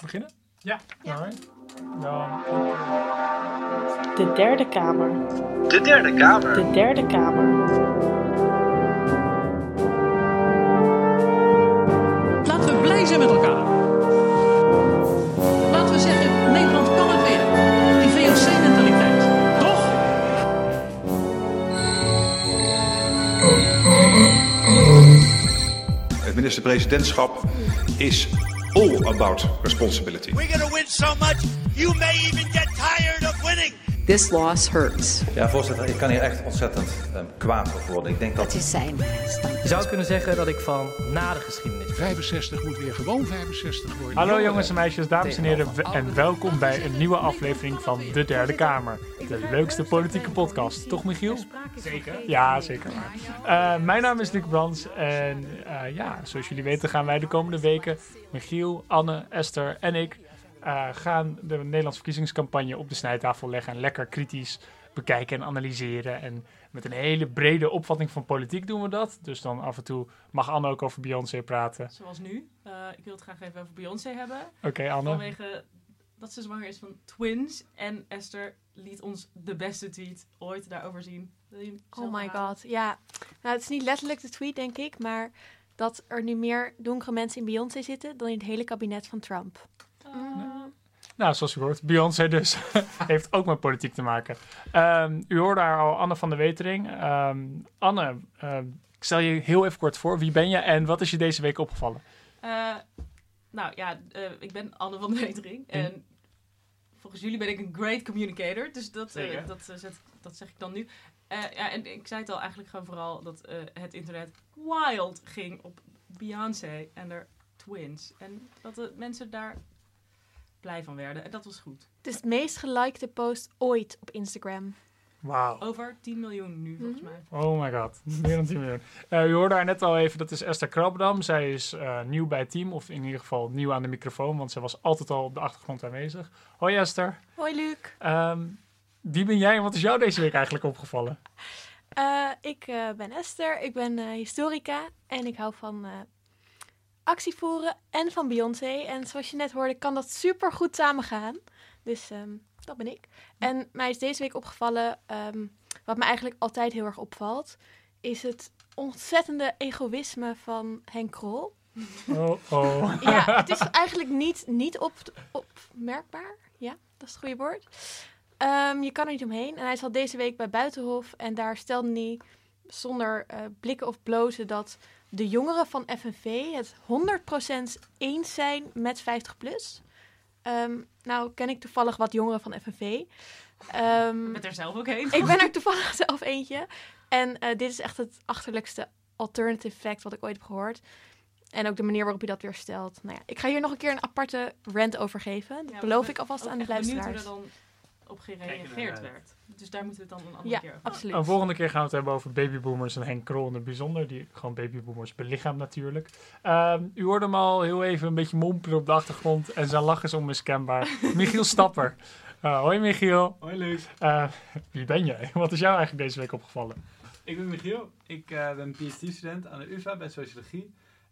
beginnen? Ja. Ja. Dan, De derde kamer. De derde kamer. De derde kamer. Laten we blij zijn met elkaar. Laten we zeggen, Nederland kan het weer. Die VOC-mentaliteit. Toch? Het minister-presidentschap is all about responsibility. We're going to win so much, you may even get tired of winning. This loss hurts. Ja, voorzitter, ik kan hier echt ontzettend ehm, kwaad over worden. Ik denk dat... Het is zijn. Je zou kunnen zeggen dat ik van na de geschiedenis. 65 moet weer gewoon 65 worden. Hallo jongens en meisjes, dames en heren en welkom bij een nieuwe aflevering van De Derde Kamer. De leukste politieke podcast, toch Michiel? Zeker. Ja, zeker. Eh, mijn naam is Luc Brands en eh, ja, zoals jullie weten gaan wij de komende weken, Michiel, Anne, Esther en ik, eh, gaan de Nederlandse verkiezingscampagne op de snijtafel leggen en lekker kritisch bekijken en analyseren. En met een hele brede opvatting van politiek doen we dat. Dus dan af en toe mag Anne ook over Beyoncé praten. Zoals nu. Ik wil het graag even over Beyoncé hebben. Oké, Anne. Vanwege dat ze zwanger is van twins. En Esther liet ons de beste tweet ooit daarover zien. Oh my halen? god, ja. Nou, het is niet letterlijk de tweet, denk ik, maar dat er nu meer donkere mensen in Beyoncé zitten dan in het hele kabinet van Trump. Eh, Nou, zoals u hoort, Beyoncé dus heeft ook met politiek te maken. Ehm, u hoorde haar al, Anne van der Wetering. Ehm, Anne, ehm, ik stel je heel even kort voor. Wie ben je en wat is je deze week opgevallen? eh, nou ja, eh, ik ben Anne van der Wetering. En volgens jullie ben ik een great communicator. Dus dat, eh, dat, eh, zet, dat zeg ik dan nu. Eh, ja, en ik zei het al eigenlijk gewoon vooral dat eh, het internet wild ging op Beyoncé en haar twins. En dat de mensen daar blij van werden. En dat was goed. Het is het meest gelikte post ooit op Instagram. Wauw. Over 10 miljoen nu, volgens mij. Oh my god, meer dan 10 miljoen. Eh, u hoorde haar net al even, dat is Esther Krabdam. Zij is eh, nieuw bij het team, of in ieder geval nieuw aan de microfoon, want zij was altijd al op de achtergrond aanwezig. Hoi Esther. Hoi Luc. Ehm, wie ben jij en wat is jou deze week eigenlijk opgevallen? Eh, ik eh, ben Esther, ik ben eh, historica en ik hou van eh actie voeren en van Beyoncé. En zoals je net hoorde, kan dat super goed samengaan. Dus ehm, dat ben ik. En mij is deze week opgevallen, ehm, wat me eigenlijk altijd heel erg opvalt, is het ontzettende egoïsme van Henk Krol. Oh, oh. Ja, het is eigenlijk niet, niet op, opmerkbaar. Ja, dat is het goede woord. Ehm, je kan er niet omheen. En hij zat deze week bij Buitenhof. En daar stelde hij zonder eh, blikken of blozen dat de jongeren van FNV het 100% eens zijn met 50PLUS. Ehm, nou ken ik toevallig wat jongeren van FNV. Ehm, Ik ben er zelf ook heen. ik ben er toevallig zelf eentje. En eh, dit is echt het achterlijkste alternative fact wat ik ooit heb gehoord. En ook de manier waarop je dat weer stelt. Nou ja, ik ga hier nog een keer een aparte rant over geven. Dat Ja, beloof ik alvast aan de luisteraars. Op gereageerd werd. Dus daar moeten we het dan een andere Ja, keer over absoluut. Een volgende keer gaan we het hebben over babyboomers en Henk Krol in het bijzonder. Die gewoon babyboomers belichaamt natuurlijk. Ehm, u hoorde hem al heel even een beetje mompelen op de achtergrond. En zijn lach is onmiskenbaar. Michiel Stapper. Eh, hoi Michiel. Hoi Luc. Eh, wie ben jij? Wat is jou eigenlijk deze week opgevallen? Ik ben Michiel. Ik eh, ben PhD-student aan de UvA bij Sociologie.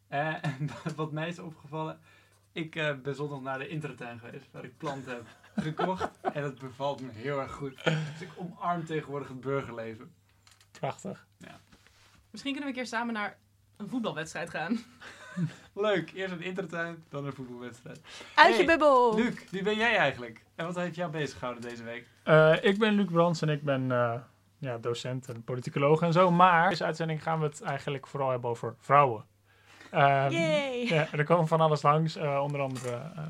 Eh, en wat mij is opgevallen, ik eh, ben zondag naar de Intertuin geweest, waar ik planten heb gekocht. en dat bevalt me heel erg goed. Dus ik omarm tegenwoordig het burgerleven. Prachtig. Misschien kunnen we een keer samen naar een voetbalwedstrijd gaan. Leuk, eerst een Intertuin, dan een voetbalwedstrijd. Uit je Hey, bubbel! Luc, wie ben jij eigenlijk? En wat heeft jou bezig gehouden deze week? Eh, ik ben Luc Brands en ik ben eh, ja, docent en politicoloog en zo. Maar in deze uitzending gaan we het eigenlijk vooral hebben over vrouwen. Ehm, Yay! Ja, er komen van alles langs. eh, onder andere eh,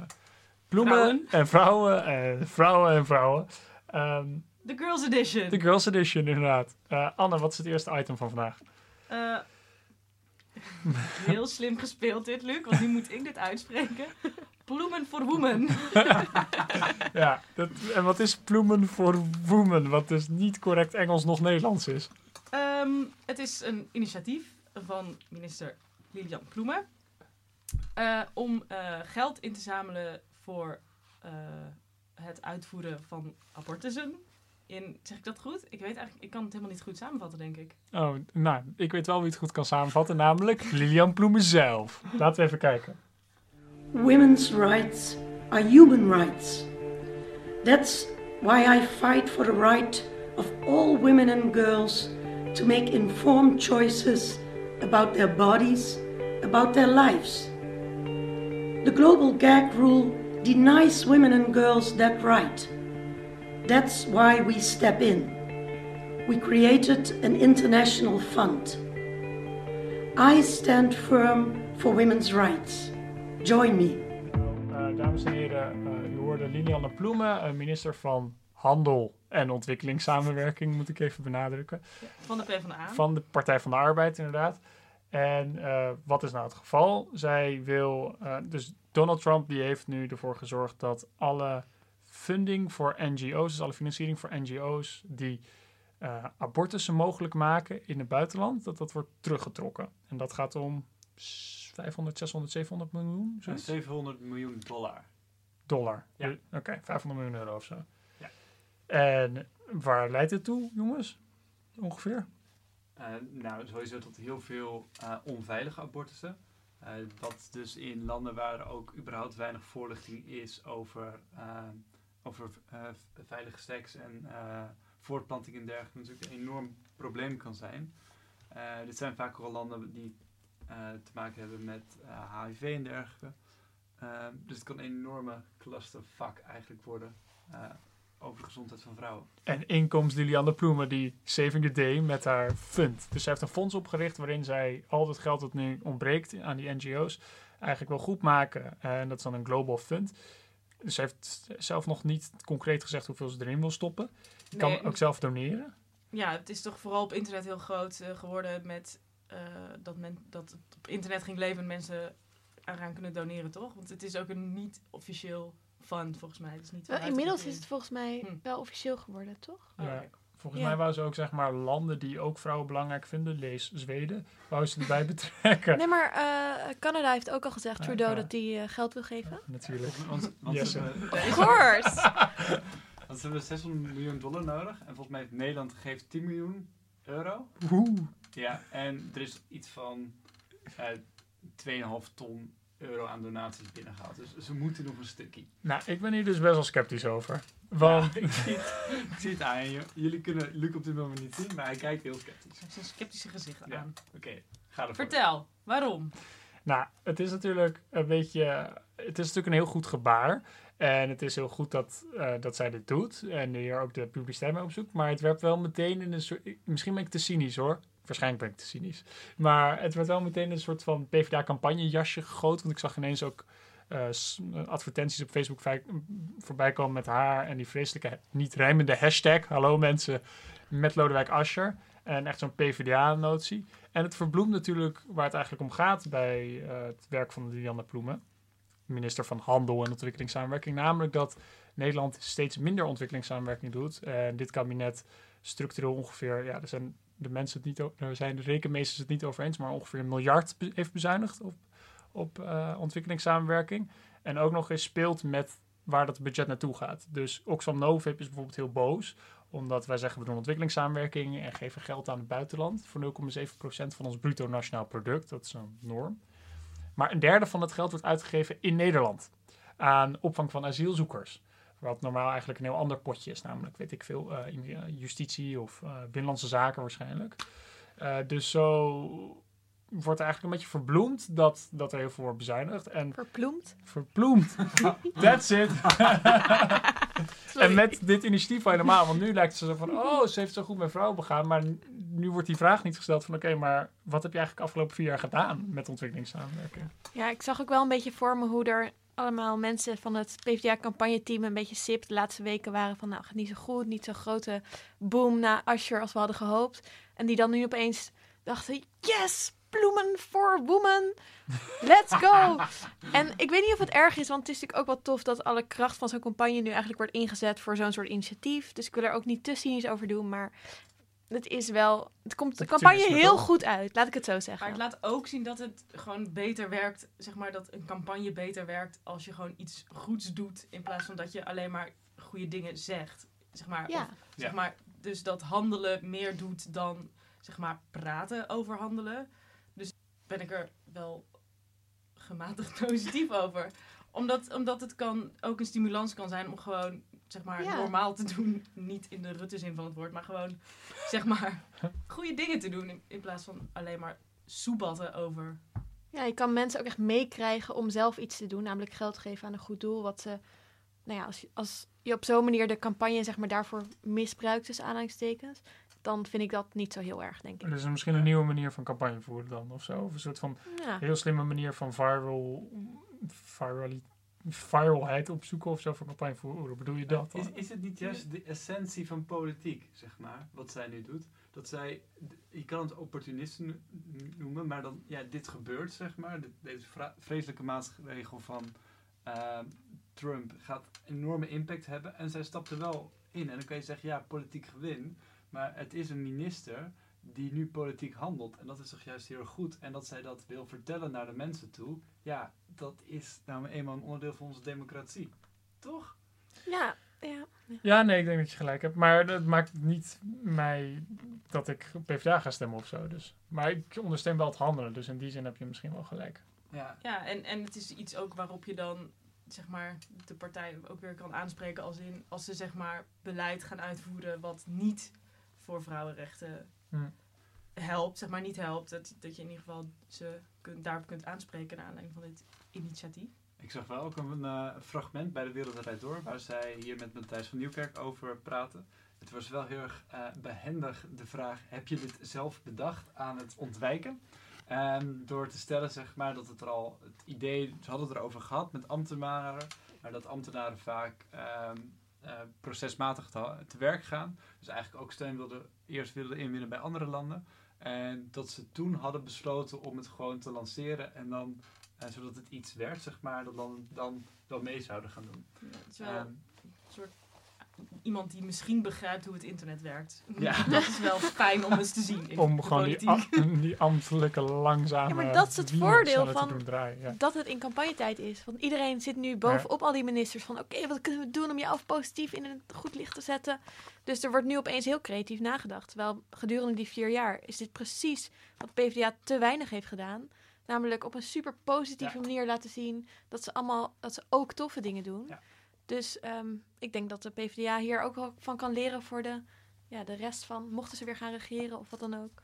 bloemen Vrouwen. en vrouwen en vrouwen en vrouwen. Ehm, De Girls Edition. de Girls Edition, inderdaad. Eh, Anne, wat is het eerste item van vandaag? Eh, heel slim gespeeld dit, Luc, want nu moet ik dit uitspreken. Bloemen voor women. ja, dat, en wat is bloemen voor women? Wat dus niet correct Engels nog Nederlands is. Ehm, het is een initiatief van minister Lilian Ploemen. eh, om geld in te zamelen voor eh, het uitvoeren van abortussen. In, zeg ik dat goed? Ik weet eigenlijk, ik kan het helemaal niet goed samenvatten, denk ik. Oh, nou, ik weet wel wie het goed kan samenvatten, namelijk Lilian Ploemen zelf. Laten we even kijken. Women's rights are human rights. That's why I fight for the right of all women and girls to make informed choices about their bodies, about their lives. The global gag rule denies women and girls that right. That's why we step in. We created an international fund. I stand firm for women's rights. Join me. Uh, dames en heren, uh, u hoorde Lilianne Ploemen, uh, minister van Handel en Ontwikkelingssamenwerking, moet ik even benadrukken. Ja, van de PvdA. Van de Partij van de Arbeid, inderdaad. En wat is nou het geval? Zij wil, dus Donald Trump die heeft nu ervoor gezorgd dat alle funding voor NGO's, dus alle financiering voor NGO's die uh, abortussen mogelijk maken in het buitenland, dat dat wordt teruggetrokken. En dat gaat om 500, 600, 700 miljoen? Ja, 700 miljoen dollar. Dollar? Ja. Oké, okay, 500 miljoen euro of zo. Ja. En waar leidt het toe, jongens? Ongeveer? Uh, nou, sowieso tot heel veel uh, onveilige abortussen. Uh, dat dus in landen waar er ook überhaupt weinig voorlichting is over, over veilige seks en voortplanting en dergelijke natuurlijk een enorm probleem kan zijn. Dit zijn vaak wel landen die te maken hebben met HIV en dergelijke. dus het kan een enorme clustervak eigenlijk worden over de gezondheid van vrouwen. En inkomst Liliane Ploemen die Saving the Day met haar fund. Dus zij heeft een fonds opgericht waarin zij al het geld dat nu ontbreekt aan die NGO's eigenlijk wil goed maken. En dat is dan een global fund. Dus ze heeft zelf nog niet concreet gezegd hoeveel ze erin wil stoppen. Je kan ook zelf doneren. Ja, het is toch vooral op internet heel groot eh, geworden met eh, dat, men, dat het op internet ging leven en mensen eraan kunnen doneren, toch? Want het is ook een niet officieel fund, volgens mij. Het is niet inmiddels de is het volgens mij Hm. wel officieel geworden, toch? Ja. Volgens Ja. mij wou ze ook zeg maar landen die ook vrouwen belangrijk vinden, lees Zweden, wou ze erbij betrekken. Nee, maar eh, Canada heeft ook al gezegd, Ja, Trudeau, ja. dat die eh, geld wil geven. Natuurlijk. Want, want Yes, hebben- Of course! want ze hebben 600 miljoen dollar nodig. En volgens mij heeft Nederland geeft 10 miljoen euro. Oeh. Ja, en er is iets van eh 2,5 ton euro aan donaties binnengehaald. Dus ze moeten nog een stukje. Nou, ik ben hier dus best wel sceptisch over. Want Ja, ik, zie het, ik zie het aan je. Jullie kunnen Luc op dit moment niet zien, maar hij kijkt heel sceptisch. Hij heeft een sceptische gezicht Ja, aan. oké. Ga ervoor. Vertel, waarom? Nou, het is natuurlijk een beetje. Het is natuurlijk een heel goed gebaar. En het is heel goed dat, eh, dat zij dit doet. En hier ook de publiciteit mee opzoekt. Maar het werd wel meteen in een soort. Misschien ben ik te cynisch hoor. Waarschijnlijk ben ik te cynisch. Maar het werd wel meteen een soort van PvdA-campagnejasje gegoten. Want ik zag ineens ook eh, s- advertenties op Facebook voorbij komen met haar. En die vreselijke niet rijmende hashtag. Hallo mensen. Met Lodewijk Asscher. En echt zo'n PvdA-notie. En het verbloemt natuurlijk waar het eigenlijk om gaat bij eh, het werk van Lilianne Ploemen, minister van Handel en Ontwikkelingssamenwerking. Namelijk dat Nederland steeds minder ontwikkelingssamenwerking doet. En dit kabinet structureel ongeveer, ja, er zijn de mensen zijn de rekenmeesters het niet over eens, maar ongeveer een miljard heeft bezuinigd op, op eh, ontwikkelingssamenwerking. En ook nog eens speelt met waar dat budget naartoe gaat. Dus Oxfam Novib is bijvoorbeeld heel boos omdat wij zeggen we doen ontwikkelingssamenwerking en geven geld aan het buitenland voor 0,7% van ons bruto nationaal product. Dat is een norm. Maar een derde van het geld wordt uitgegeven in Nederland aan opvang van asielzoekers. Wat normaal eigenlijk een heel ander potje is, namelijk weet ik veel, eh, eh, justitie of eh, binnenlandse zaken waarschijnlijk. Eh, dus zo wordt eigenlijk een beetje verbloemd dat, dat er heel veel wordt bezuinigd. En Verploemd. Verploemd. That's it. en met dit initiatief al helemaal. Want nu lijkt het zo van, oh, ze heeft zo goed met vrouwen begaan. Maar nu wordt die vraag niet gesteld van, oké, maar wat heb je eigenlijk afgelopen vier jaar gedaan met ontwikkelingssamenwerking? Ja, ik zag ook wel een beetje voor me hoe er allemaal mensen van het PvdA-campagneteam een beetje sip de laatste weken waren van, nou, gaat niet zo goed, niet zo'n grote boom na Asher als we hadden gehoopt. En die dan nu opeens dachten, yes, bloemen for woman, let's go. en ik weet niet of het erg is, want het is natuurlijk ook wel tof dat alle kracht van zo'n campagne nu eigenlijk wordt ingezet voor zo'n soort initiatief. Dus ik wil er ook niet te cynisch over doen, maar het is wel, het komt de campagne heel goed uit, laat ik het zo zeggen. Maar het laat ook zien dat het gewoon beter werkt, zeg maar, dat een campagne beter werkt als je gewoon iets goeds doet, in plaats van dat je alleen maar goede dingen zegt. Zeg maar, Ja. Of, zeg Ja. maar dus dat handelen meer doet dan, zeg maar, praten over handelen. Dus ben ik er wel gematigd positief over. Omdat, omdat het kan, ook een stimulans kan zijn om gewoon zeg maar, Ja. normaal te doen. Niet in de Rutte-zin van het woord, maar gewoon zeg maar, goede dingen te doen. In, in plaats van alleen maar soebatten over. Ja, je kan mensen ook echt meekrijgen om zelf iets te doen, namelijk geld geven aan een goed doel. Wat ze, nou ja, als je, als je op zo'n manier de campagne zeg maar daarvoor misbruikt, tussen aanhalingstekens, dan vind ik dat niet zo heel erg, denk ik. Dus misschien een nieuwe manier van campagne voeren dan of zo. Of een soort van Ja. heel slimme manier van viral, virali, viralheid opzoeken of zo voor campagne voeren. Hoe bedoel je dat dan? Is, is het niet juist de essentie van politiek, zeg maar, wat zij nu doet? Dat zij, je kan het opportunisten no- noemen, maar dan, ja, dit gebeurt, zeg maar. Dit- deze vreselijke maatregel van eh, Trump gaat enorme impact hebben. En zij stapt er wel in. En dan kan je zeggen, ja, politiek gewin. Maar het is een minister die nu politiek handelt. En dat is toch juist heel erg goed. En dat zij dat wil vertellen naar de mensen toe. Ja, dat is nou eenmaal een onderdeel van onze democratie. Toch? Ja, ja. Ja, nee, ik denk dat je gelijk hebt. Maar dat maakt niet mij dat ik op PvdA ga stemmen of zo. Dus. Maar ik ondersteun wel het handelen. Dus in die zin heb je misschien wel gelijk. Ja. Ja, en, en het is iets ook waarop je dan zeg maar, de partij ook weer kan aanspreken als in als ze zeg maar beleid gaan uitvoeren wat niet voor vrouwenrechten. Helpt, zeg maar niet helpt, dat, dat je in ieder geval ze kunt, daarop kunt aanspreken naar aanleiding van dit initiatief. Ik zag wel ook een eh, fragment bij de Wereld Draait Door, waar zij hier met Matthijs van Nieuwkerk over praten. Het was wel heel erg eh, behendig de vraag, heb je dit zelf bedacht aan het ontwijken? Ehm, door te stellen, zeg maar, dat het er al, het idee, ze hadden het erover gehad met ambtenaren, maar dat ambtenaren vaak ehm, eh, procesmatig te, te werk gaan. Dus eigenlijk ook steun wilden, eerst wilden inwinnen bij andere landen. En dat ze toen hadden besloten om het gewoon te lanceren en dan eh, zodat het iets werd, zeg maar, dat dan, dan wel mee zouden gaan doen. Ja, het is wel een soort iemand die misschien begrijpt hoe het internet werkt. Ja. Dat is wel fijn om eens te zien in Om de gewoon die, politiek. am- die ambtelijke langzame Ja, maar dat is het voordeel van doen draaien. Ja. dat het in campagnetijd is. Want iedereen zit nu bovenop al die ministers van... oké, wat kunnen we doen om jou positief in een goed licht te zetten? Dus er wordt nu opeens heel creatief nagedacht. Terwijl gedurende die vier jaar is dit precies wat PvdA te weinig heeft gedaan. Namelijk op een super positieve Ja. manier laten zien... dat ze, allemaal, dat ze ook toffe dingen doen. Ja. Dus ehm, ik denk dat de PvdA hier ook wel van kan leren voor de, ja, de rest van... mochten ze weer gaan regeren of wat dan ook...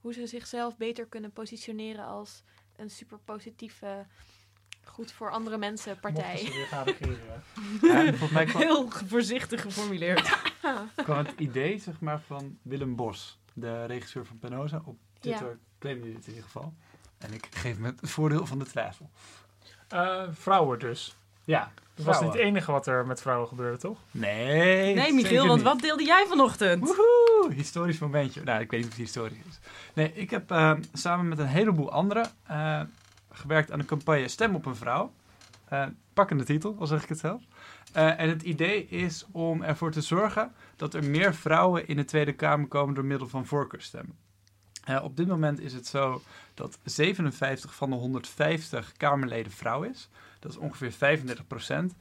hoe ze zichzelf beter kunnen positioneren als een super positieve, goed voor andere mensen Mochten partij. ze weer gaan regeren. Ja, volgens mij kwam, Heel voorzichtig geformuleerd. kwam het idee, zeg maar, van Willem Bos, de regisseur van Penosa. Op Twitter claimde hij dit in ieder geval. En ik geef me het voordeel van de twijfel. Eh, vrouwen dus. Ja, Dat was niet het enige wat er met vrouwen gebeurde, toch? Nee, Nee, Michiel, want niet. wat deelde jij vanochtend? Woehoe, historisch momentje. Nou, ik weet niet of het historisch is. Nee, ik heb eh, samen met een heleboel anderen eh, gewerkt aan de campagne Stem op een vrouw. Eh pakkende titel, al zeg ik het zelf. Eh, en het idee is om ervoor te zorgen dat er meer vrouwen in de Tweede Kamer komen door middel van voorkeurstemmen. Op dit moment is het zo dat 57 van de 150 Kamerleden vrouw is. Dat is ongeveer 35 procent.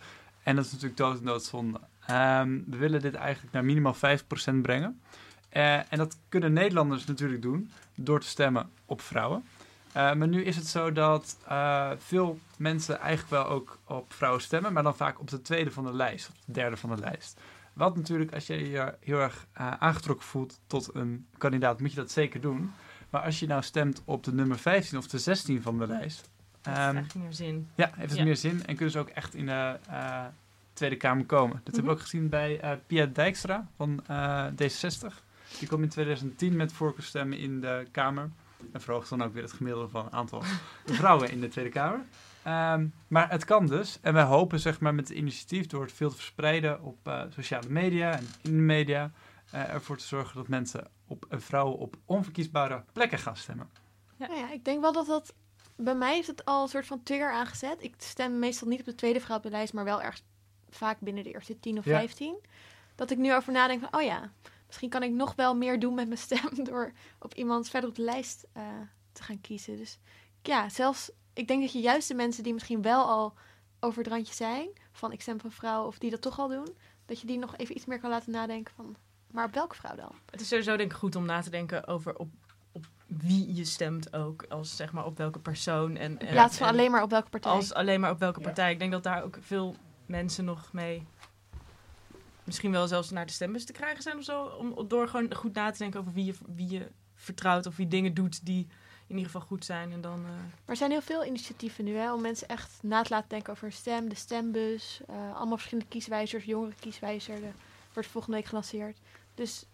En dat is natuurlijk dood en doodzonde. Ehm, we willen dit eigenlijk naar minimaal 5% brengen. Eh, en dat kunnen Nederlanders natuurlijk doen door te stemmen op vrouwen. Eh, maar nu is het zo dat eh, veel mensen eigenlijk wel ook op vrouwen stemmen, maar dan vaak op de tweede van de lijst, of de derde van de lijst. Wat natuurlijk, als je je heel erg eh, aangetrokken voelt tot een kandidaat, moet je dat zeker doen. Maar als je nou stemt op de nummer 15 of de 16 van de lijst, ehm, heeft echt meer zin. ja, heeft het Ja. meer zin en kunnen ze ook echt in de eh, Tweede Kamer komen. Dat hebben we ook gezien bij eh, Pia Dijkstra van eh, D66. Die kwam in 2010 met voorkeurstemmen in de Kamer. En verhoogt dan ook weer het gemiddelde van een aantal vrouwen in de Tweede Kamer. Ehm, maar het kan dus. En wij hopen zeg maar, met het initiatief door het veel te verspreiden op eh, sociale media en in de media... eh, ervoor te zorgen dat mensen op, vrouwen op onverkiesbare plekken gaan stemmen. Nou ja, ik denk wel dat dat... Bij mij is het al een soort van trigger aangezet. Ik stem meestal niet op de tweede vrouw op de lijst, maar wel ergens vaak binnen de eerste 10 of Ja. 15. Dat ik nu over nadenk van, oh ja, misschien kan ik nog wel meer doen met mijn stem door op iemand verder op de lijst eh, te gaan kiezen. Dus ja, zelfs, ik denk dat je juist de mensen die misschien wel al over het randje zijn, van ik stem een vrouw of die dat toch al doen, dat je die nog even iets meer kan laten nadenken van, maar op welke vrouw dan? Het is sowieso denk ik goed om na te denken over op, op wie je stemt ook. Als zeg maar op welke persoon. En, In plaats van en alleen maar op welke partij. Als alleen maar op welke partij. Ik denk dat daar ook veel mensen nog mee... Misschien wel zelfs naar de stembus te krijgen zijn of zo. Om, door gewoon goed na te denken over wie je, wie je vertrouwt. Of wie dingen doet die in ieder geval goed zijn. En dan... eh, Maar er zijn heel veel initiatieven nu hè, om mensen echt na te laten denken over hun stem, de stembus. eh, allemaal verschillende kieswijzers, jongere kieswijzer. De, wordt volgende week gelanceerd. Dus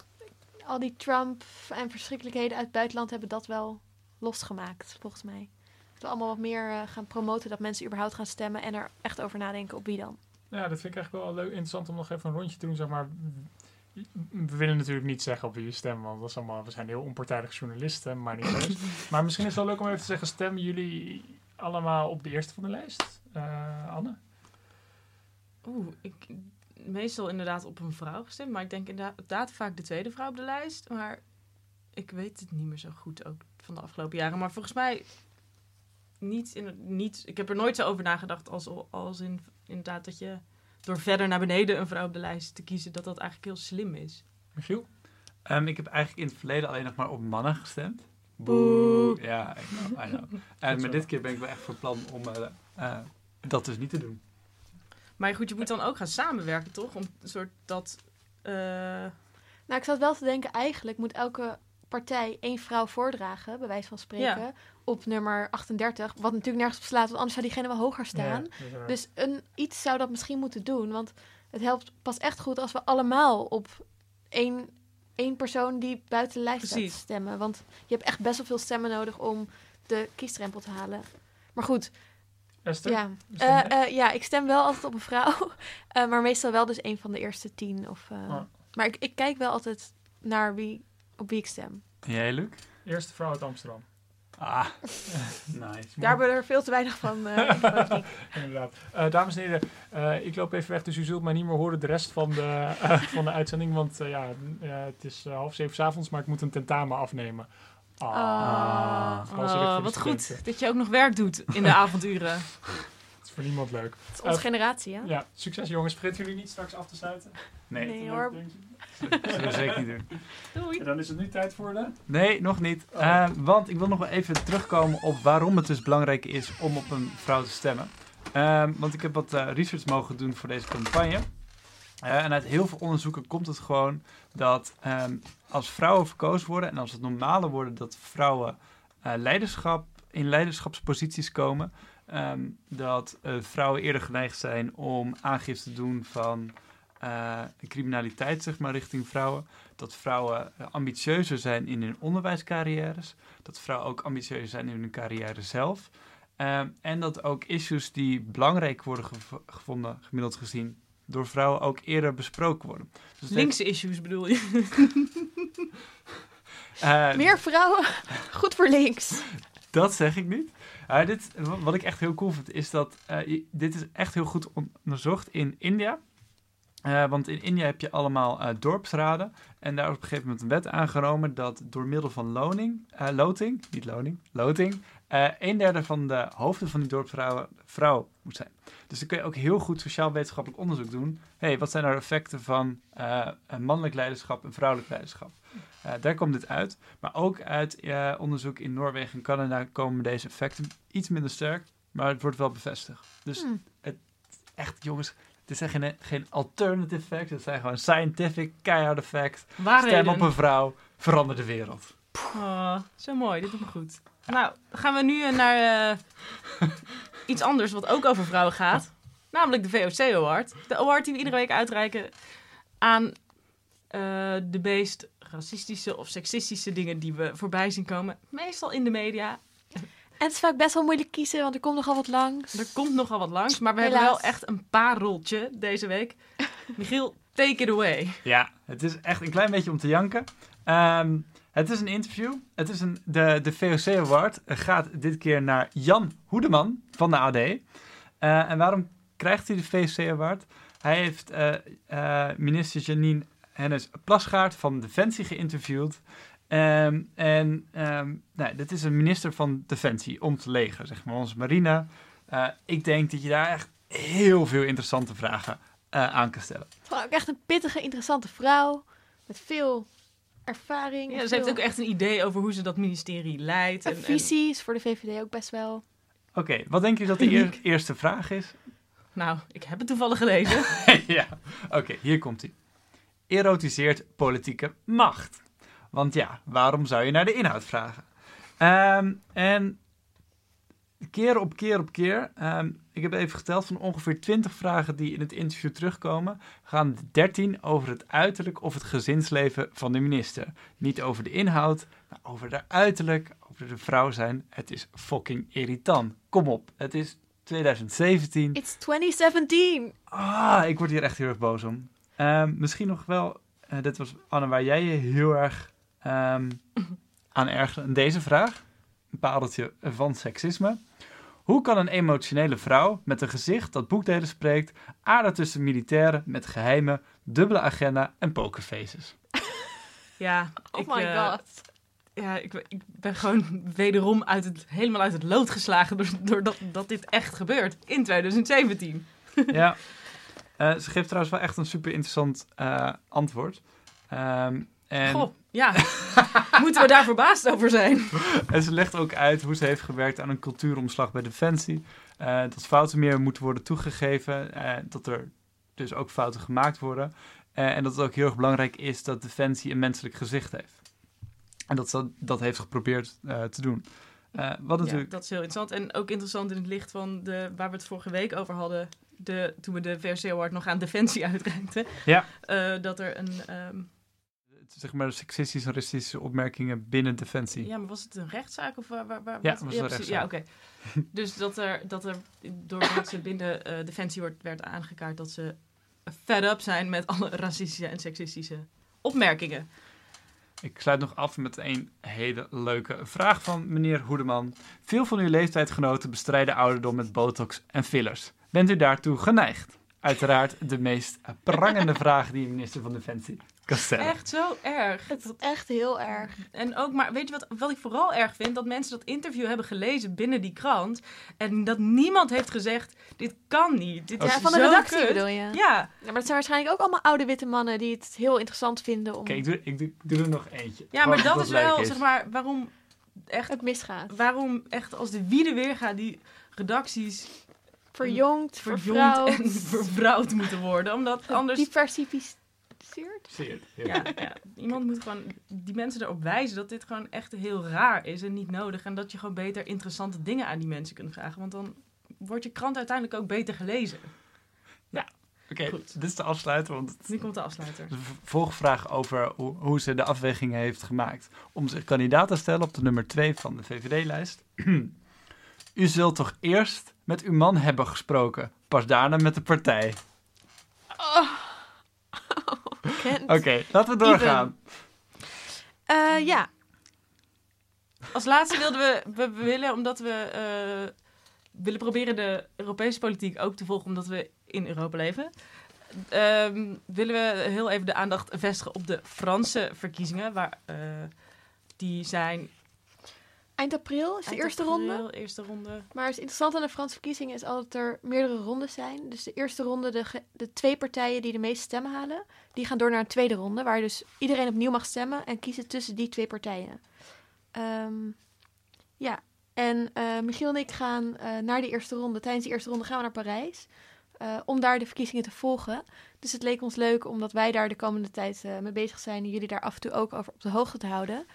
al die Trump en verschrikkelijkheden uit het buitenland hebben dat wel losgemaakt, volgens mij. Dat we allemaal wat meer eh, gaan promoten dat mensen überhaupt gaan stemmen en er echt over nadenken op wie dan. Ja, dat vind ik eigenlijk wel leuk, interessant om nog even een rondje te doen. Zeg maar, we willen natuurlijk niet zeggen op wie je stemt, want dat is allemaal, we zijn heel onpartijdige journalisten, maar niet eens. maar misschien is het wel leuk om even te zeggen, stemmen jullie allemaal op de eerste van de lijst? Eh, Anne? Oeh, ik meestal inderdaad op een vrouw gestemd. Maar ik denk inderdaad vaak de tweede vrouw op de lijst. Maar ik weet het niet meer zo goed ook van de afgelopen jaren. Maar volgens mij niet, in, niet ik heb er nooit zo over nagedacht als, als in, inderdaad dat je door verder naar beneden een vrouw op de lijst te kiezen, dat dat eigenlijk heel slim is. Michiel? Ehm, ik heb eigenlijk in het verleden alleen nog maar op mannen gestemd. Boe. Ja, ik know, I know. En maar dit keer ben ik wel echt van plan om eh, eh, dat dus niet te doen. Maar goed, je moet dan ook gaan samenwerken, toch? Om een soort dat... eh, Nou, ik zat wel te denken, eigenlijk moet elke partij één vrouw voordragen, bij wijze van spreken, Ja. op nummer 38. Wat natuurlijk nergens op slaat, want anders zou diegene wel hoger staan. Ja, dus een, iets zou dat misschien moeten doen, want het helpt pas echt goed als we allemaal op één, één persoon die buiten de lijst staat stemmen. Want je hebt echt best wel veel stemmen nodig om de kiesdrempel te halen. Maar goed, Esther? ja. Eh, eh, ja, ik stem wel altijd op een vrouw, Eh, maar meestal wel dus een van de eerste tien. Of, eh, Oh. Maar ik, ik kijk wel altijd naar wie, op wie ik stem. En jij, Luc? Eerste vrouw uit Amsterdam. Ah, nice. Daar hebben we er veel te weinig van. eh. Inderdaad. Eh, dames en heren, eh, ik loop even weg, dus u zult mij niet meer horen de rest van de, van de uitzending. Want eh, ja, eh, het is eh, half zeven 's avonds, maar ik moet een tentamen afnemen. Ah, Ah. oh, de wat goed dat je ook nog werk doet in de avonduren. Het is voor niemand leuk. Het is onze generatie, hè? Ja, succes jongens. Vergeten jullie niet straks af te sluiten? Nee, Nee, hoor. Dat zullen we zeker niet doen. Doei. En dan is het nu tijd voor de... Nee, nog niet. Eh, want ik wil nog wel even terugkomen op waarom het dus belangrijk is om op een vrouw te stemmen. Ehm, want ik heb wat eh, research mogen doen voor deze campagne. Eh, en uit heel veel onderzoeken komt het gewoon dat ehm, als vrouwen verkozen worden en als het normaler worden dat vrouwen eh, leiderschap, in leiderschapsposities komen, ehm, dat eh, vrouwen eerder geneigd zijn om aangifte te doen van eh, criminaliteit, zeg maar, richting vrouwen. Dat vrouwen eh, ambitieuzer zijn in hun onderwijscarrières. Dat vrouwen ook ambitieuzer zijn in hun carrière zelf. Ehm, en dat ook issues die belangrijk worden gev- gevonden, gemiddeld gezien, door vrouwen ook eerder besproken worden. Dus Linkse issues bedoel je? eh, Meer vrouwen, goed voor links. Dat zeg ik niet. Uh, dit, wat ik echt heel cool vind, is dat eh, dit is echt heel goed onderzocht in India. Eh, want in India heb je allemaal eh, dorpsraden. En daar is op een gegeven moment een wet aangenomen dat door middel van loning, eh, loting, niet loning, loting, een derde van de hoofden van die dorpsraden vrouw moet zijn. Dus dan kun je ook heel goed sociaal-wetenschappelijk onderzoek doen. hey, wat zijn nou de effecten van een mannelijk leiderschap en vrouwelijk leiderschap? Daar komt dit uit. Maar ook uit onderzoek in Noorwegen en Canada komen deze effecten iets minder sterk, maar het wordt wel bevestigd. Dus Hmm. het, echt, jongens, het zijn geen, geen alternative facts, het zijn gewoon scientific, keiharde facts. Waarheden. Stem op een vrouw, verander de wereld. Oh, zo mooi, dit doet me goed. Nou, gaan we nu eh, naar eh, iets anders wat ook over vrouwen gaat. Namelijk de VOC Award. De award die we iedere week uitreiken aan eh, de meest racistische of seksistische dingen die we voorbij zien komen. Meestal in de media. En het is vaak best wel moeilijk kiezen, want er komt nogal wat langs. Er komt nogal wat langs, maar we hebben wel echt een pareltje deze week. Michiel, take it away. Ja, het is echt een klein beetje om te janken. Ehm, het is een interview. Het is een, de, de VOC Award gaat dit keer naar Jan Hoedeman van de AD. Eh, en waarom krijgt hij de VOC Award? Hij heeft eh, eh, minister Janine Hennis Plasgaard van Defensie geïnterviewd. Ehm, en ehm, nou, dit is een minister van Defensie, om te leger, zeg maar, onze marine. Eh, ik denk dat je daar echt heel veel interessante vragen eh, aan kan stellen. Gewoon ook echt een pittige, interessante vrouw. Met veel ervaring. Ja, en ze heeft ook echt een idee over hoe ze dat ministerie leidt. Een visie is voor de VVD ook best wel. Oké, wat denk je dat de eer- eerste vraag is? Nou, ik heb het toevallig gelezen. ja, oké, hier komt hij. Erotiseert politieke macht. Want ja, waarom zou je naar de inhoud vragen? Ehm, en keer op keer op keer, ehm, ik heb even geteld van ongeveer 20 vragen die in het interview terugkomen, gaan 13 over het uiterlijk of het gezinsleven van de minister. Niet over de inhoud, maar over de uiterlijk, over de vrouw zijn. Het is fucking irritant. Kom op, het is 2017. It's 2017! Ah, ik word hier echt heel erg boos om. Ehm, misschien nog wel, eh, dit was Anne, waar jij je heel erg ehm, aan ergerde. Deze vraag, een pareltje van seksisme. Hoe kan een emotionele vrouw met een gezicht dat boekdelen spreekt, aarden tussen militairen met geheime, dubbele agenda en pokerfaces? Ja, Oh ik, my eh, god. Ja, ik, ik ben gewoon wederom uit het, helemaal uit het lood geslagen door, doordat dat dit echt gebeurt in 2017. ja. Eh, ze geeft trouwens wel echt een super interessant eh, antwoord. Ehm, en... Goh, ja. Moeten we daar verbaasd over zijn? En ze legt ook uit hoe ze heeft gewerkt aan een cultuuromslag bij Defensie. Eh, dat fouten meer moeten worden toegegeven. eh, dat er dus ook fouten gemaakt worden. Eh, en dat het ook heel erg belangrijk is dat Defensie een menselijk gezicht heeft. En dat ze dat heeft geprobeerd te doen. Wat Ja, natuurlijk... dat is heel interessant. En ook interessant in het licht van de, waar we het vorige week over hadden. De, toen we de VRC Award nog aan Defensie uitreikten. Ja. dat er een... ehm, Zeg maar seksistische en racistische opmerkingen binnen Defensie. ja, maar was het een rechtszaak? Of waar, waar, waar, Ja, wat? was een precies. rechtszaak. Ja, oké. dus dat er, dat er door mensen binnen eh, Defensie wordt, werd aangekaart dat ze fed up zijn met alle racistische en seksistische opmerkingen. Ik sluit nog af met een hele leuke vraag van meneer Hoedeman. Veel van uw leeftijdgenoten bestrijden ouderdom met botox en fillers. Bent u daartoe geneigd? Uiteraard de meest prangende vraag die een minister van Defensie Echt zo erg. Het is echt heel erg. En ook, maar weet je wat, wat ik vooral erg vind? Dat mensen dat interview hebben gelezen binnen die krant. En dat niemand heeft gezegd, dit kan niet. Dit Ja, is van de redactie kut. bedoel je? Ja. Ja, maar dat zijn waarschijnlijk ook allemaal oude witte mannen die het heel interessant vinden om Oké, ik, doe, ik, doe, ik doe er nog eentje. Ja, maar dat is wel, zeg maar, waarom echt... het misgaat. Waarom echt als de wiede weer gaat die redacties Verjongd, verjongd vervrouwd. en vervrouwd moeten worden. Omdat anders... Ja, ja, iemand moet gewoon die mensen erop wijzen dat dit gewoon echt heel raar is en niet nodig. En dat je gewoon beter interessante dingen aan die mensen kunt vragen. Want dan wordt je krant uiteindelijk ook beter gelezen. Oké, dit is de afsluiter. Want Nu komt de afsluiter. de volgvraag over hoe, hoe ze de afwegingen heeft gemaakt om zich kandidaat te stellen op de nummer 2 van de VVD-lijst. U zult toch eerst met uw man hebben gesproken, pas daarna met de partij. Oké, laten we doorgaan. Eh, ja, Als laatste wilden we, we, we willen, omdat we eh, willen proberen de Europese politiek ook te volgen, omdat we in Europa leven. ehm, willen we heel even de aandacht vestigen op de Franse verkiezingen. Waar, eh, die zijn eind april is de eind eerste april, ronde. Eerste ronde. Maar het interessante aan de Franse verkiezingen is altijd dat er meerdere rondes zijn. Dus de eerste ronde, de, de twee partijen die de meeste stemmen halen, die gaan door naar een tweede ronde. Waar dus iedereen opnieuw mag stemmen en kiezen tussen die twee partijen. Ehm, ja, en eh, Michiel en ik gaan eh, naar die eerste ronde. Tijdens die eerste ronde gaan we naar Parijs. eh, om daar de verkiezingen te volgen. Dus het leek ons leuk, omdat wij daar de komende tijd mee bezig zijn. En jullie daar af en toe ook over op de hoogte te houden.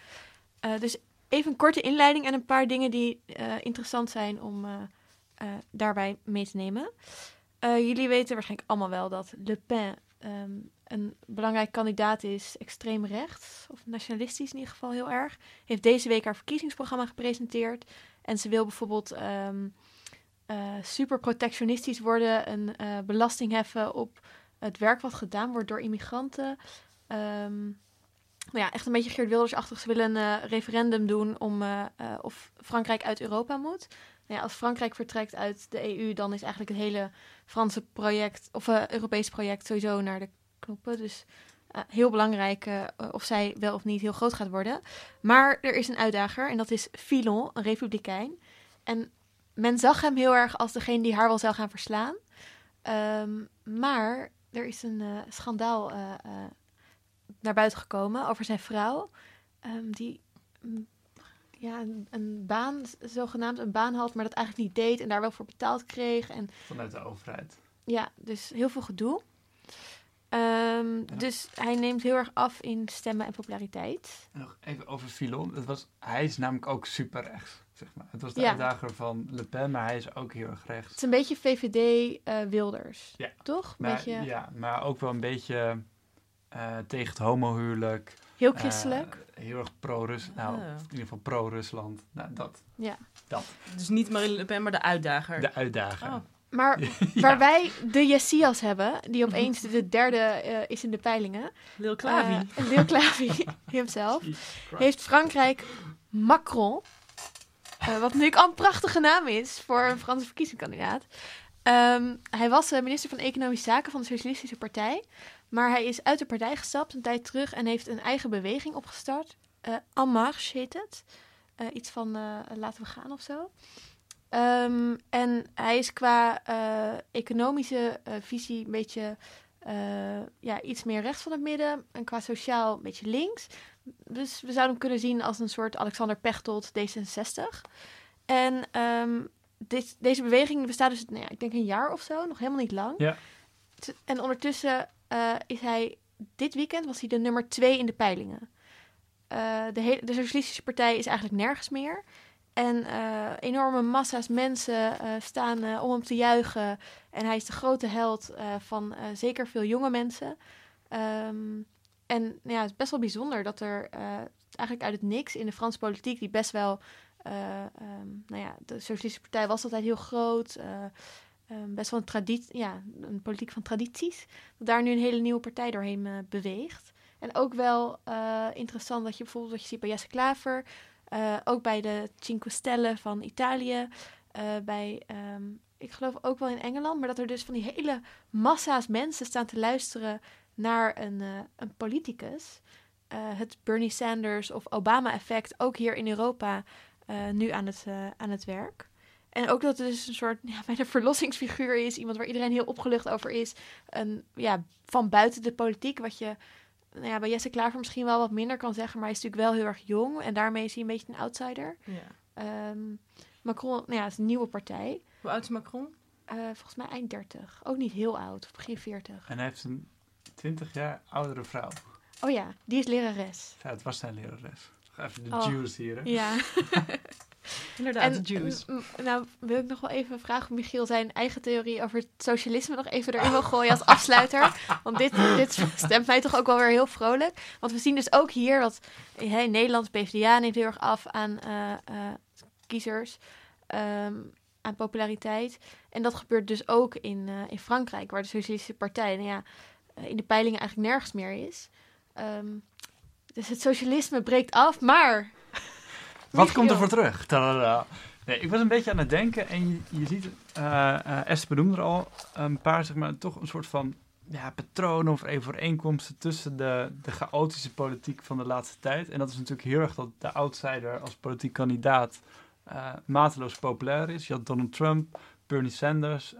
Dus even een korte inleiding en een paar dingen die eh, interessant zijn om eh, eh, daarbij mee te nemen. Jullie weten waarschijnlijk allemaal wel dat Le Pen ehm, een belangrijk kandidaat is, extreem rechts, of nationalistisch in ieder geval heel erg. Heeft deze week haar verkiezingsprogramma gepresenteerd. En ze wil bijvoorbeeld ehm, eh, super protectionistisch worden, een belasting heffen op het werk wat gedaan wordt door immigranten. Ehm, nou ja, echt een beetje Geert Wilders-achtig. Ze willen een eh, referendum doen om eh, eh, of Frankrijk uit Europa moet. Nou ja, als Frankrijk vertrekt uit de EU, dan is eigenlijk het hele Franse project, of eh Europese project, sowieso naar de knoppen. Dus heel belangrijk of zij wel of niet heel groot gaat worden. Maar er is een uitdager en dat is Filon, een republikein. En men zag hem heel erg als degene die haar wel zou gaan verslaan. Ehm, maar er is een schandaal eh, naar buiten gekomen over zijn vrouw. ehm, die mm, ja, een, een baan, zogenaamd een baan had, maar dat eigenlijk niet deed en daar wel voor betaald kreeg. En Vanuit de overheid. ja, dus heel veel gedoe. Ehm, Dus hij neemt heel erg af in stemmen en populariteit. En nog even over Filon. Het was, hij is namelijk ook super rechts, zeg maar. Het was de Ja. uitdager van Le Pen, maar hij is ook heel erg rechts. Het is een beetje VVD eh, Ja. toch? Maar, beetje Ja, maar ook wel een beetje tegen het homohuwelijk. heel Eh, christelijk. heel erg pro-Rus. Nou, Ah. in ieder geval pro-Rusland. Nou, dat. ja. Dat. Dus niet Marine Le Pen, maar de uitdager. De uitdager. Oh. Maar waar wij de Jessias hebben, die opeens de derde eh, is in de peilingen. Lil Klavi. Eh, Lil Klavi, hemzelf. Heeft Frankrijk Macron. eh, wat natuurlijk al een prachtige naam is voor een Franse verkiezingskandidaat. Ehm, hij was eh, minister van Economische Zaken van de Socialistische Partij. Maar hij is uit de partij gestapt een tijd terug en heeft een eigen beweging opgestart. Eh En Marche heet het. Eh, iets van eh, laten we gaan of zo. Ehm, en hij is qua economische visie een beetje ja, iets meer rechts van het midden. En qua sociaal een beetje links. Dus we zouden hem kunnen zien als een soort Alexander Pechtold D66. En ehm, dit, deze beweging bestaat dus, nou ja, ik denk een jaar of zo, nog helemaal niet lang. Ja. En ondertussen eh, is hij, dit weekend was hij de nummer twee in de peilingen. Eh, de, hele, de Socialistische Partij is eigenlijk nergens meer. En eh, enorme massa's mensen staan om hem te juichen. En hij is de grote held van zeker veel jonge mensen. Ehm, en nou ja, het is best wel bijzonder dat er eigenlijk uit het niks in de Franse politiek, die best wel, eh, ehm, nou ja, de Socialistische Partij was altijd heel groot. Eh, ehm, best wel een traditie, ja, een politiek van tradities. Dat daar nu een hele nieuwe partij doorheen eh, beweegt. En ook wel eh, interessant dat je bijvoorbeeld wat je ziet bij Jesse Klaver, eh, ook bij de Cinque Stelle van Italië, bij, ehm, ik geloof ook wel in Engeland, maar dat er dus van die hele massa's mensen staan te luisteren naar een, een politicus. Het Bernie Sanders of Obama-effect, ook hier in Europa, nu aan het, aan het werk. En ook dat het dus een soort ja, bijna verlossingsfiguur is. Iemand waar iedereen heel opgelucht over is. Een, ja, van buiten de politiek. Wat je nou ja, bij Jesse Klaver misschien wel wat minder kan zeggen. Maar hij is natuurlijk wel heel erg jong. En daarmee is hij een beetje een outsider. Ja. Ehm, Macron nou ja, het is een nieuwe partij. Hoe oud is Macron? Eh, volgens mij eind 30. Ook niet heel oud. Of begin 40. En hij heeft een 20 jaar oudere vrouw. Oh ja, die is lerares. Ja, het was zijn lerares. Ga Even de Oh, juice hier, hè? Ja. Inderdaad, En, nou, wil ik nog wel even vragen of Michiel zijn eigen theorie over het socialisme nog even erin wil gooien als afsluiter. Want dit, dit stemt mij toch ook wel weer heel vrolijk. Want we zien dus ook hier dat in Nederland PvdA neemt heel erg af aan eh, eh, kiezers, ehm, aan populariteit. En dat gebeurt dus ook in, eh, in Frankrijk, waar de Socialistische Partij nou ja, in de peilingen eigenlijk nergens meer is. Ehm, dus het socialisme breekt af, maar Wat komt er voor terug? Tadada. Nee, ik was een beetje aan het denken en je, je ziet, eh, Esther benoemde er al een paar, zeg maar, toch een soort van ja, patronen of overeenkomsten tussen de, de chaotische politiek van de laatste tijd. En dat is natuurlijk heel erg dat de outsider als politiek kandidaat eh, mateloos populair is. Je had Donald Trump, Bernie Sanders,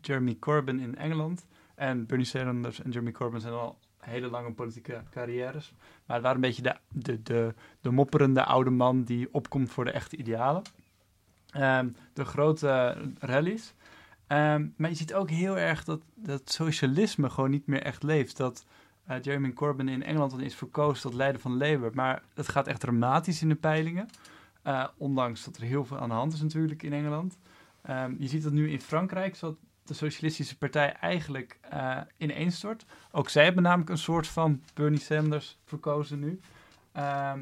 Jeremy Corbyn in Engeland. En Bernie Sanders en Jeremy Corbyn zijn al hele lange politieke carrières. Maar het een beetje de, de, de, de mopperende oude man die opkomt voor de echte idealen. Ehm, de grote rallies. Ehm, maar je ziet ook heel erg dat, dat socialisme gewoon niet meer echt leeft. Dat eh, Jeremy Corbyn in Engeland dan is verkozen tot leider van Labour. Maar het gaat echt dramatisch in de peilingen. Eh, ondanks dat er heel veel aan de hand is natuurlijk in Engeland. Ehm, je ziet dat nu in Frankrijk, de Socialistische Partij eigenlijk eh ineenstort. Ook zij hebben namelijk een soort van Bernie Sanders verkozen nu. Ehm,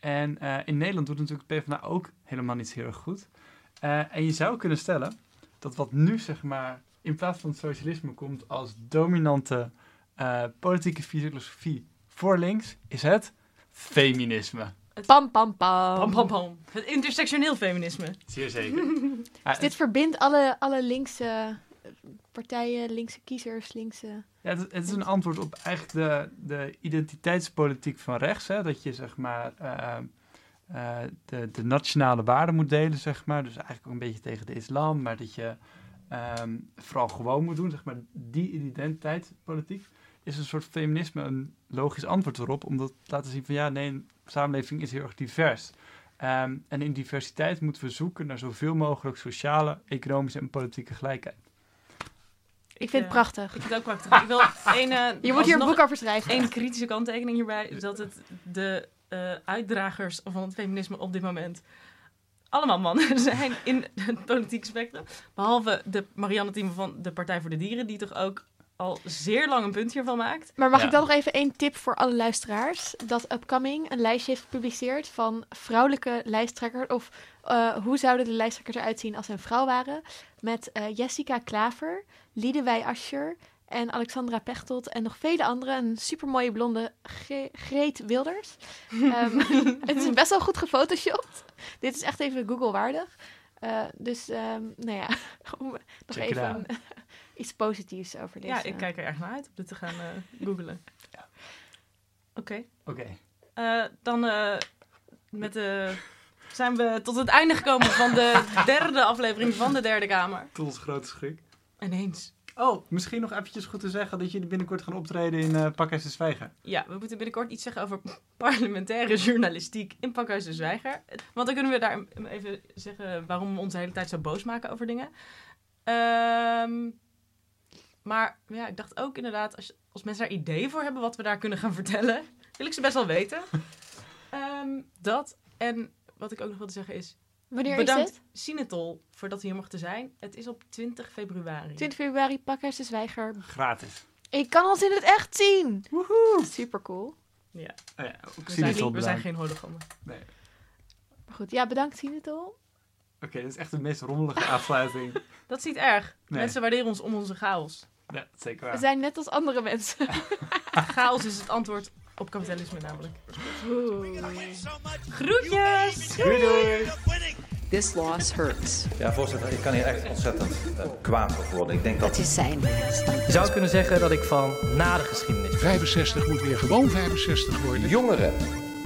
en eh, in Nederland doet natuurlijk de PvdA ook helemaal niet heel erg goed. Eh, en je zou kunnen stellen dat wat nu zeg maar in plaats van het socialisme komt als dominante eh, politieke filosofie voor links, is het feminisme. pam pam pam. Pam, pam, pam. Het intersectioneel feminisme. Zeer zeker. Dus dit verbindt alle, alle linkse partijen, linkse kiezers, linkse... Ja, het, het is een antwoord op eigenlijk de, de identiteitspolitiek van rechts. Hè? Dat je zeg maar eh, eh, de, de nationale waarden moet delen, zeg maar. Dus eigenlijk ook een beetje tegen de islam, maar dat je ehm, vooral gewoon moet doen, zeg maar, die identiteitspolitiek. is een soort feminisme een logisch antwoord erop. Om dat te laten zien van ja, nee, een samenleving is heel erg divers. Ehm, en in diversiteit moeten we zoeken naar zoveel mogelijk sociale, economische en politieke gelijkheid. Ik vind het prachtig. Ik vind het ook prachtig. Ik wil een, eh, Je moet hier een boek over schrijven. Eén kritische kanttekening hierbij is dat het de eh, uitdragers van het feminisme op dit moment allemaal mannen zijn in het politieke spectrum. Behalve de Marianne Thieme van de Partij voor de Dieren, die toch ook al zeer lang een punt hiervan maakt. Maar mag Ja. ik dan nog even één tip voor alle luisteraars? Dat Upcoming een lijstje heeft gepubliceerd van vrouwelijke lijsttrekkers. Of eh, hoe zouden de lijsttrekkers eruit zien als ze een vrouw waren? Met eh, Jessica Klaver, Liedewij Ascher en Alexandra Pechtold. En nog vele anderen. Een supermooie blonde Gre- Greet Wilders. Ehm, het is best wel goed gefotoshopt. Dit is echt even Google-waardig. Eh, dus, ehm, nou ja, om nog even iets positiefs over deze. Ja, ik kijk er erg naar uit om dit te gaan eh googlen. Oké. Oké. Eh, dan eh, met de, zijn we tot het einde gekomen van de derde aflevering van de Derde Kamer. Tot ons grote schrik. Ineens. Oh, misschien nog eventjes goed te zeggen dat jullie binnenkort gaan optreden in uh, Pakhuis de Zwijger. Ja, we moeten binnenkort iets zeggen over parlementaire journalistiek in Pakhuis de Zwijger. Want dan kunnen we daar even zeggen waarom we ons de hele tijd zo boos maken over dingen. Ehm, maar ja, ik dacht ook inderdaad, als, als mensen daar ideeën voor hebben wat we daar kunnen gaan vertellen, wil ik ze best wel weten. Ehm, dat en wat ik ook nog wilde zeggen is, Wanneer bedankt is het? Sinetol voor dat we hier mochten zijn. Het is op 20 februari. 20 februari, Pakhuis de Zwijger. Gratis. Ik kan ons in het echt zien. Woehoe. Super cool. Ja. Oh ja, ook We zijn, Sinetol niet- we zijn geen hologrammen. Nee. Maar goed, ja, bedankt Sinetol. Oké, dat is echt de meest rommelige afsluiting. Dat is niet erg. Nee. Mensen waarderen ons om onze chaos. Ja, zeker We waar. zijn net als andere mensen. Chaos is het antwoord op kapitalisme namelijk. Oeh. Groetjes! Doei doei! This loss hurts. Ja, voorzitter, ik kan hier echt ontzettend eh, kwaad op worden. Ik denk dat... Het is zijn. Je zou kunnen zeggen dat ik van na de geschiedenis. 65 moet weer gewoon 65 worden. Jongeren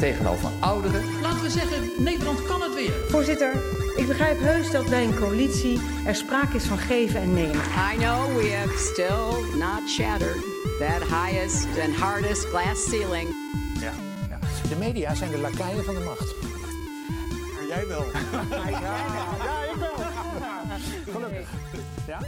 tegenover ouderen. Laten we zeggen, Nederland kan het weer. Voorzitter, ik begrijp heus dat bij een coalitie er sprake is van geven en nemen. I know we have still not shattered that highest and hardest glass ceiling. Ja, ja. De media zijn de lakaien van de macht. Jij wel. ja, ja, ja, ik wel. Gelukkig. Ja?